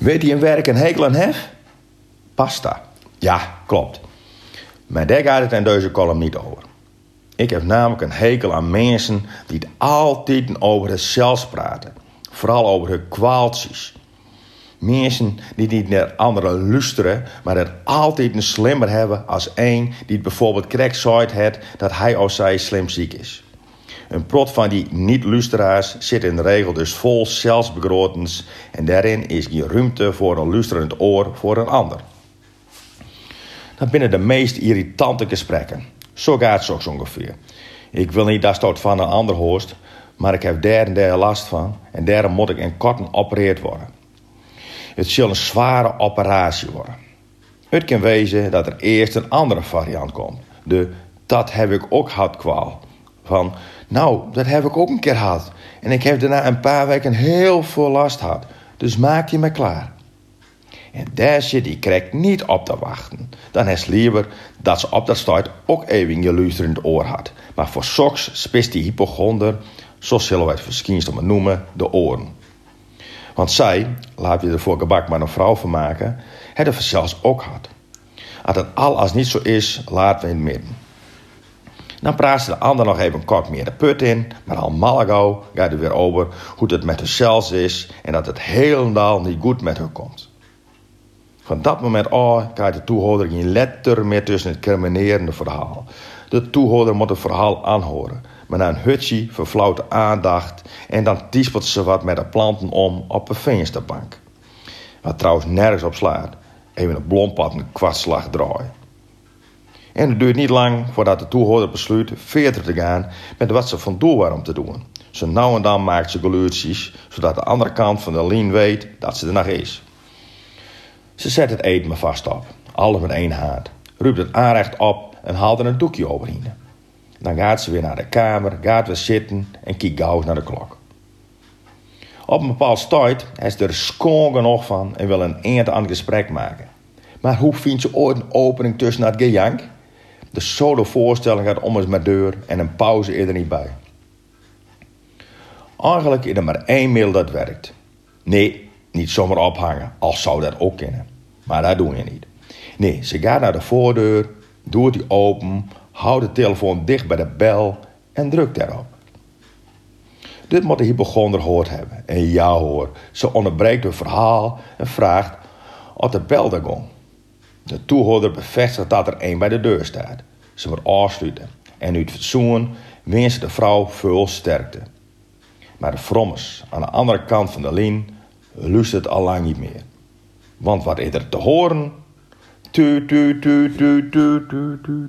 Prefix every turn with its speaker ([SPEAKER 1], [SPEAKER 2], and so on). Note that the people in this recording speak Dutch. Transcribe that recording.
[SPEAKER 1] Weet je een werk een hekel aan heg? Pasta. Ja, klopt. Maar daar gaat het in deze column niet over. Ik heb namelijk een hekel aan mensen die het altijd over zelfs praten. Vooral over hun kwaaltjes. Mensen die niet naar anderen luisteren, maar het altijd een slimmer hebben als één die het bijvoorbeeld correct het dat hij of zij slim ziek is. Een prot van die niet-luisteraars zit in de regel dus vol zelfsbegrotens en daarin is geen ruimte voor een luisterend oor voor een ander. Dat binnen de meest irritante gesprekken. Zo gaat het ongeveer. Ik wil niet dat het van een ander hoort, maar ik heb daar en last van en daarom moet ik in korten opereerd worden. Het zal een zware operatie worden. Het kan wezen dat er eerst een andere variant komt. De dat heb ik ook gehad kwaal. Van, nou, dat heb ik ook een keer gehad. En ik heb daarna een paar weken heel veel last gehad. Dus maak je me klaar. En zit die krek niet op te wachten. Dan is liever dat ze op dat stuit ook even je luisterend oor had. Maar voor soks spist die hypochonder, zo zullen we het verschijnsel maar noemen, de oren. Want zij, laat je er voor gebak maar een vrouw van maken, het zelfs ook had. Als het al als niet zo is, laten we in het midden. Dan praat de ander nog even kort meer de put in, maar al malago gaat het weer over hoe het met zichzelf is en dat het helemaal niet goed met haar komt. Van dat moment af krijgt de toehoorder geen letter meer tussen het criminerende verhaal. De toehoorder moet het verhaal aanhoren, maar na een hutje verflauwt de aandacht en dan tiespelt ze wat met de planten om op een vensterbank. Wat trouwens nergens op slaat. Even een blompad een kwartslag draaien. En het duurt niet lang voordat de toehoorder besluit verder te gaan met wat ze van doel waren te doen. Zo nou en dan maakt ze geluidjes, zodat de andere kant van de lijn weet dat ze er nog is. Ze zet het eten maar vast op, alles met één haat, ruipt het aanrecht op en haalt er een doekje overheen. Dan gaat ze weer naar de kamer, gaat weer zitten en kijkt gauw naar de klok. Op een bepaald tijd is er schoon genoeg van en wil een eind aan het gesprek maken. Maar hoe vindt ze ooit een opening tussen het gejank? De solo voorstelling gaat om eens met deur en een pauze er niet bij. Eigenlijk is er maar één middel dat werkt. Nee, niet zomaar ophangen, als zou dat ook kunnen. Maar dat doe je niet. Nee, ze gaat naar de voordeur, doet die open, houdt de telefoon dicht bij de bel en drukt daarop. Dit moet de hypochonder gehoord hebben. En ja hoor, ze onderbreekt het verhaal en vraagt of de bel daar. De toehoorder bevestigt dat er één bij de deur staat. Ze wordt afsluiten. En uit fatsoen wenst de vrouw veel sterkte. Maar de frommers aan de andere kant van de lijn luistert al lang niet meer. Want wat is er te horen? Tu, tu, tu, tu, tu, tu, tu.